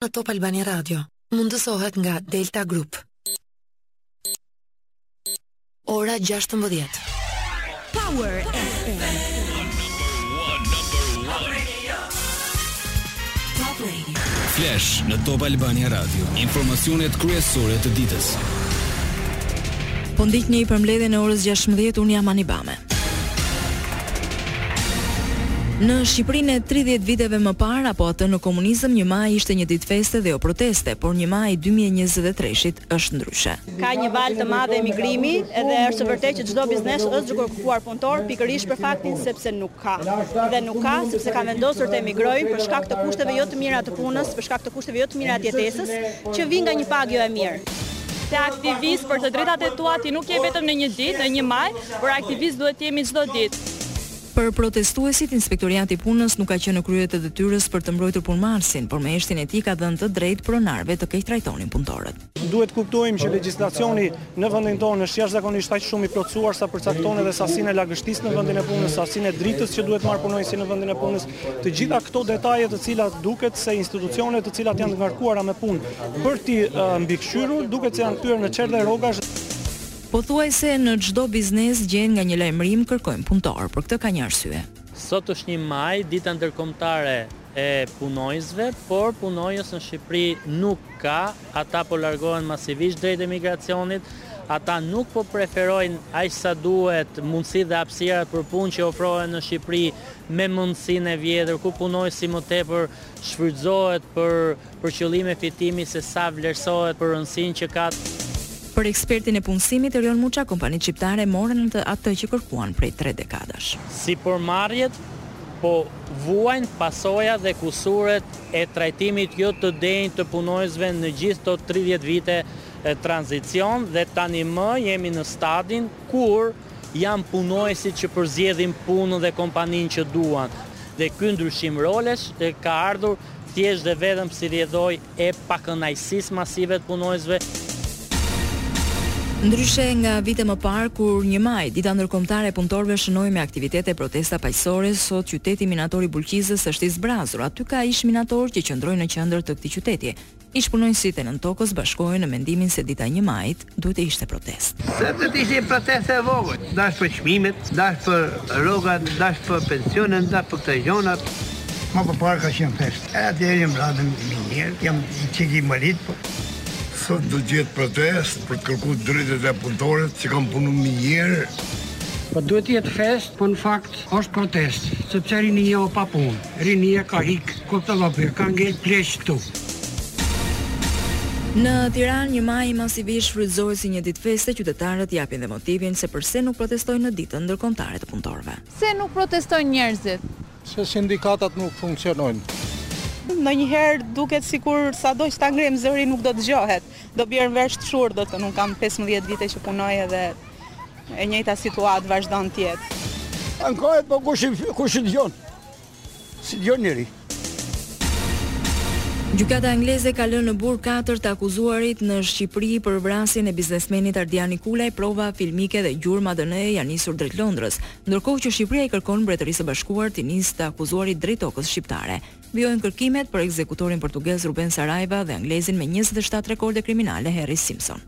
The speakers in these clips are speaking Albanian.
Në Top Albania Radio mundësohet nga Delta Group. Ora 16. Power FM. Flash në Top Albania Radio. Informacionet kryesore të ditës. Po ndiqni përmbledhjen e orës 16 unë jam Ani Bame. Në Shqipërinë e tridhjetë viteve më parë apo atë në komunizëm një Maj ishte një ditë feste dhe jo proteste, por një Maj i dy mijë e njëzet e treshit është ndryshe. Ka një valë të madhe emigrimi edhe është e vërtetë që çdo biznes është duke kërkuar punëtorë pikërisht për faktin sepse nuk ka. Dhe nuk ka sepse kanë vendosur të emigrojnë për shkak të kushteve jo të mira të punës, për shkak të kushteve jo të mira të jetesës, që vijnë nga një pagë jo e mirë. Të aktivist për të drejtat e tua ti nuk je vetëm në një ditë, në një maj, por aktivist duhet të jemi çdo ditë. Për protestuesit, Inspektoriati i Punës nuk ka qenë në krye të detyrës për të mbrojtur punëmarrësin, por me heshtjen e tij ka dhënë të drejtë pronarëve të keqtrajtonin punëtorët. Duhet të kuptojmë që legjislacioni në vendin tonë është jashtëzakonisht aq shumë i plotësuar sa përcakton edhe sasinë e lagështisë në vendin e punës, sasinë e dritës që duhet të marrë punonjësi në vendin e punës, Të gjitha këto detaje të cilat duket se institucionet të cilat janë të ngarkuara me punë për t'i mbikëqyrur, duket se janë kthyer në çerdhe rrogash. Pothuajse në çdo biznes gjen nga një lajmërim kërkojmë punëtorë, për këtë ka një arsye. Sot është një maj, dita ndërkombëtare e punonjësve, por punonjës në Shqipëri nuk ka, ata po largohen masivisht drejt emigracionit, ata nuk po preferojnë aq sa duhet mundësitë dhe hapësirat për punë që ofrohen në Shqipëri me mundësinë e vjetër, ku punonjësi më tepër shfrytëzohet për për qëllime fitimi se sa vlerësohet për rëndësinë që ka. Për ekspertin e punësimit, Erion Muça kompanitë shqiptare morën atë që kërkuan prej tre dekadash. Sipërmarrjet po vuajnë pasojat dhe kusuret e trajtimit jo të denjë të punonjësve në gjithë këto tridhjetë vite tranzicion dhe tani më jemi në stadin kur, Janë punonjësit që përzgjedhin punën dhe kompaninë që duan dhe ky ndryshim rolesh ka ardhur thjesht dhe vetëm si rrjedhojë e pakënaqësisë masive të punonjësve. Ndryshe nga vite më parë kur një Maj, Dita Ndërkombëtare e Punëtorëve shënohej me aktivitete e protesta paqësore, sot qyteti minator i Bulqizës është i zbrazur. Aty ka ish-minatorë që qëndrojnë në qendër të këtij qyteti. Ish-punonjësit e nëntokës bashkohen në mendimin se dita e një majit duhet të ishte protestë. Sepse do të ishte një protestë e vogël, dash për çmimet, dash për rrogat, dash për pensionet, dash për këto gjonat. Më përpara ka qenë festë. E atëherë jem ra në minierë, jam qik i marit, po. Sot do të jetë protestë për të kërku drejtat e punëtorëve që kanë punu n'minierë. Po duhet të jetë festë, po në fakt është protestë, sepse rinia jonë pa punë. Rinia ka ik kot, llopi ka ngel pleq këtu. Në Tiranë, një maji masivisht shfrytëzohet si një ditë feste, qytetarët japin dhe motivin se përse nuk protestojnë në Ditën Ndërkombëtare të Punëtorëve. Pse nuk protestojnë njerëzit? Pse sindikatat nuk funksionojnë? Ndonjëherë duket sikur sado që ta ngremë zërin nuk do dëgjohet. Do bjerë në vesh të shurdhër, unë kam pesëmbëdhjetë vite që punoj edhe E njëjta situatë vazhdon të jetë. Ankohen po kush kush dëgjon. S'i dëgjon njeri. Gjykata angleze ka lënë në burg katër të akuzuarit në Shqipëri për vrasjen e biznesmenit Ardian Nikulaj, prova filmike dhe gjurma ADN janë nisur drejt Londrës, ndërkohë që Shqipëria i kërkon Mbretërisë së Bashkuar t'i nisë të akuzuarit drejt tokës shqiptare. Vijojnë kërkimet për ekzekutorin portugez Ruben Saraiva dhe anglezin me 27 rekorde kriminale Harry Simpson.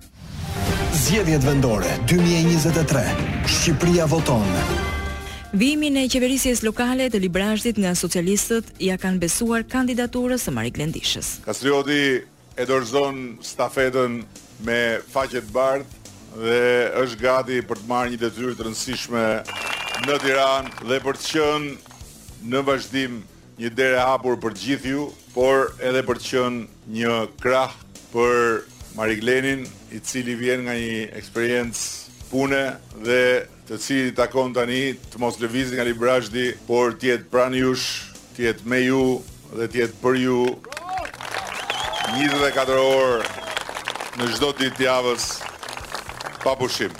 Zgjedhjet Vendore dy mijë e njëzet e tre, Shqipëria voton! Vijimin e qeverisjes lokale të Librazhdit nga socialistët ia kanë besuar kandidaturës së Mariglen Dishës. Kastrioti e dorëzon stafetën me faqe të bardhë dhe është gati për të marrë një detyrë të rëndësishme në Tiranë dhe për të qenë në vazhdim Një derë e hapur për të gjithë ju, por edhe për të qenë një krah për Mariglenin, i cili vjen nga një eksperiencë pune dhe të cilit i takon tani të mos lëvizë nga Librazhdi, por të jetë pranë jush, të jetë me ju dhe të jetë për ju. 24 orë në çdo ditë të javës pa pushim.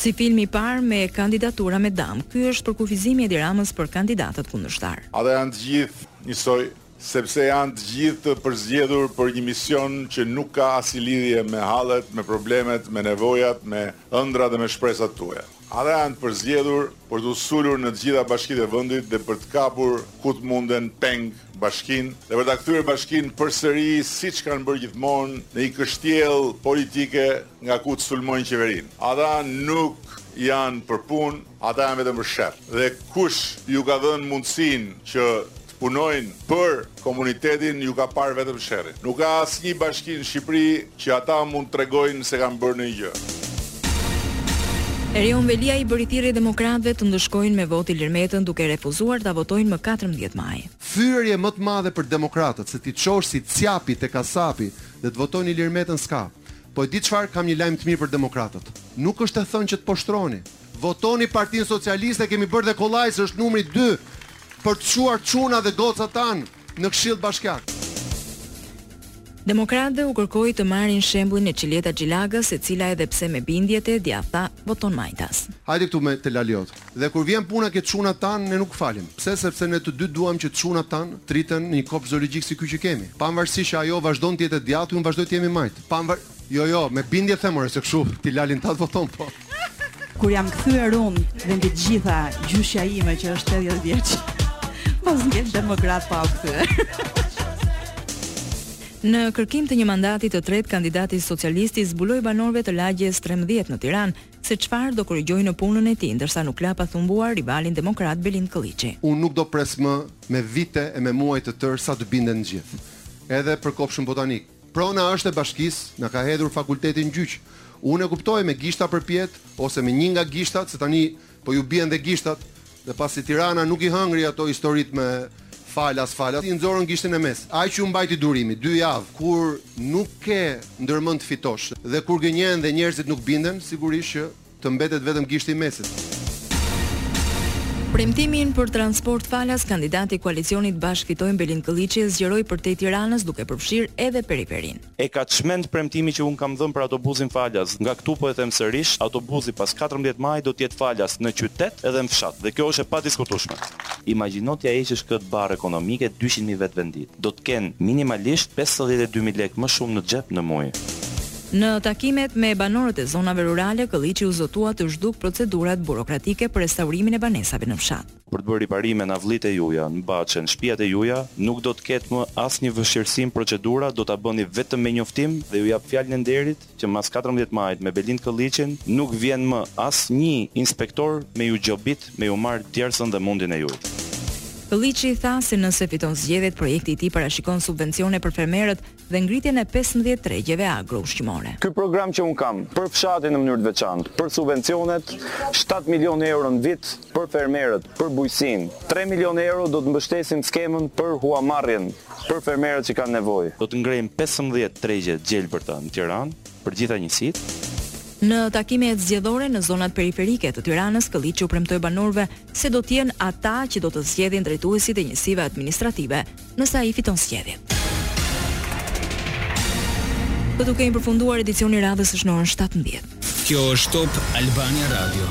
Si film i parë, me kandidatura me damë, ky është përkufizimi i Edi Ramës për kandidatët kundërshtarë. Ata janë të gjithë njësoj, sepse janë të gjithë të përzgjedhur për një mision që nuk ka asnjë lidhje me hallet, me problemet, me nevojat, me ëndrrat dhe me shpresat tuaja. Ata janë të përzgjedhur për t'u sulur në të gjitha bashkitë e vendit dhe për të kapur ku të munden peng bashkinë dhe për ta kthyer bashkinë përsëri siç kanë bërë gjithmonë në një kështjellë politike nga ku të sulmojnë qeverinë. Ata nuk janë për punë, ata janë vetëm për sherr. Dhe kush ju ka dhënë mundësinë që të punojnë për komunitetin ju ka parë vetëm sherrin. Nuk ka asnjë bashki në Shqipëri Që ata mund të tregojnë se kanë bërë ndonjë gjë. Erion Veliaj i bëri thirrje demokratëve të ndëshkojnë me votë Ilir Metën duke refuzuar ta votojnë më katërmbëdhjetë maj. Fyerje më të madhe për demokratët se t'i çosh si cjapi te kasapi dhe të votojnë Ilir Metën s'ka. Po e di çfarë, kam një lajm të mirë për demokratët. Nuk është e thënë që të poshtroheni. Votoni Partinë Socialiste, e kemi bërë dhe kollaj se është numri dy për të çuar çunat dhe gocat tona. në këshill bashkiak. Demokratëve u kërkoi të marrin shembullin e Çiljeta Xhilagës e cila edhe pse me bindje të djathta voton majtas. Hajde këtu më te lali ot. Dhe kur vjen puna ke çunat tanë ne nuk falim. Pse sepse ne të dy duam që çunat tanë të rriten në një kopsht zoologjik si ky që kemi. Pavarësisht që ajo vazhdon të jetë e djathtë unë vazhdoj të jem i majtë. Pavar Jo jo me bindje them ore se kshu ti lalin tat voton po. Kur jam kthyer unë dhe mbi të gjitha gjyshja ime që është 80 vjeç. s'po ngel demokrat pa u kthyer. Në kërkim të një mandati të tretë, kandidati socialist i zbuloi banorëve të lagjes 13 në Tiranë se çfarë do korrigjojë në punën e tij, ndërsa nuk la pa thumbuar rivalin demokrat Belind Këlliçi. Unë nuk do pres më me vite e me muaj të tërë sa të binden të gjithë. Edhe për kopshtin botanik, Prona është e bashkisë, na ka hedhur fakulteti në gjyq. Unë e kuptoj me gishta përpjetë, ose me një nga gishtat, se tani po ju bien dhe gishtat, dhe pasi Tirana nuk i hëngri ato historitë me falas, falas, i nxorën gishtin e mes. Aq ju mbajti durimi, dy javë, kur nuk ke ndërmend të fitosh, dhe kur gënjen dhe njerëzit nuk binden, sigurisht që Të mbetet vetëm gishti i mesit. Premtimin për transport falas kandidati i koalicionit Bashkë Fitojmë Belind Këlliçi e zgjeroi përtej Tiranës duke përfshirë edhe periferinë. E ka çmend premtimi që unë kam dhënë për autobuzin falas, nga këtu po e them sërish, autobuzi pas katërmbëdhjetë majit do të jetë falas në qytet edhe në fshat dhe kjo është e padiskutueshme. Imagjino t'ia heqësh këtë barrë ekonomike dyqind mijë vetëve në ditë. Do të kenë minimalisht pesëdhjetë e dy mijë lekë më shumë në xhep në muaj. Në takimet me banorët e zonave rurale, Këlliçi u zotua të zhdukë procedurat burokratike për restaurimin e banesave në fshat. Për të bërë riparime në avllitë e juja, në baçe, në shtëpiat e juja, nuk do të ketë më asnjë vështirësim procedura, do ta bëni vetëm me njoftim dhe ju jap fjalën e nderit që mas katërmbëdhjetë majit me Belind Këlliçin nuk vjen më asnji inspektor me ju gjobit, me ju marrë djersën dhe mundin e juj. Këlliçi tha se nëse fiton zgjedhjet, projekti i tij parashikon subvencione për fermerët dhe ngritjen e pesëmbëdhjetë tregjeve agro-ushqimore. Ky program që unë kam, për fshatin në mënyrë të veçantë, për subvencionet, shtatë milionë euro në vit për fermerët, për bujqësinë, tre milionë euro do të mbështesim skemën për huamarrjen për fermerët që kanë nevojë. Do të ngrejmë pesëmbëdhjetë tregje të gjelbërta në Tiranë, për gjitha njësitë. Në takimet zgjedhore në zonat periferike të Tiranës, Këlliçi u premtoi banorëve se do të jenë ata që do të zgjedhin drejtuesit e njësive administrative, nëse ai fiton zgjedhjet. Këtu kemi përfunduar edicioni i radhës është në orën 17. Kjo është Top Albania Radio.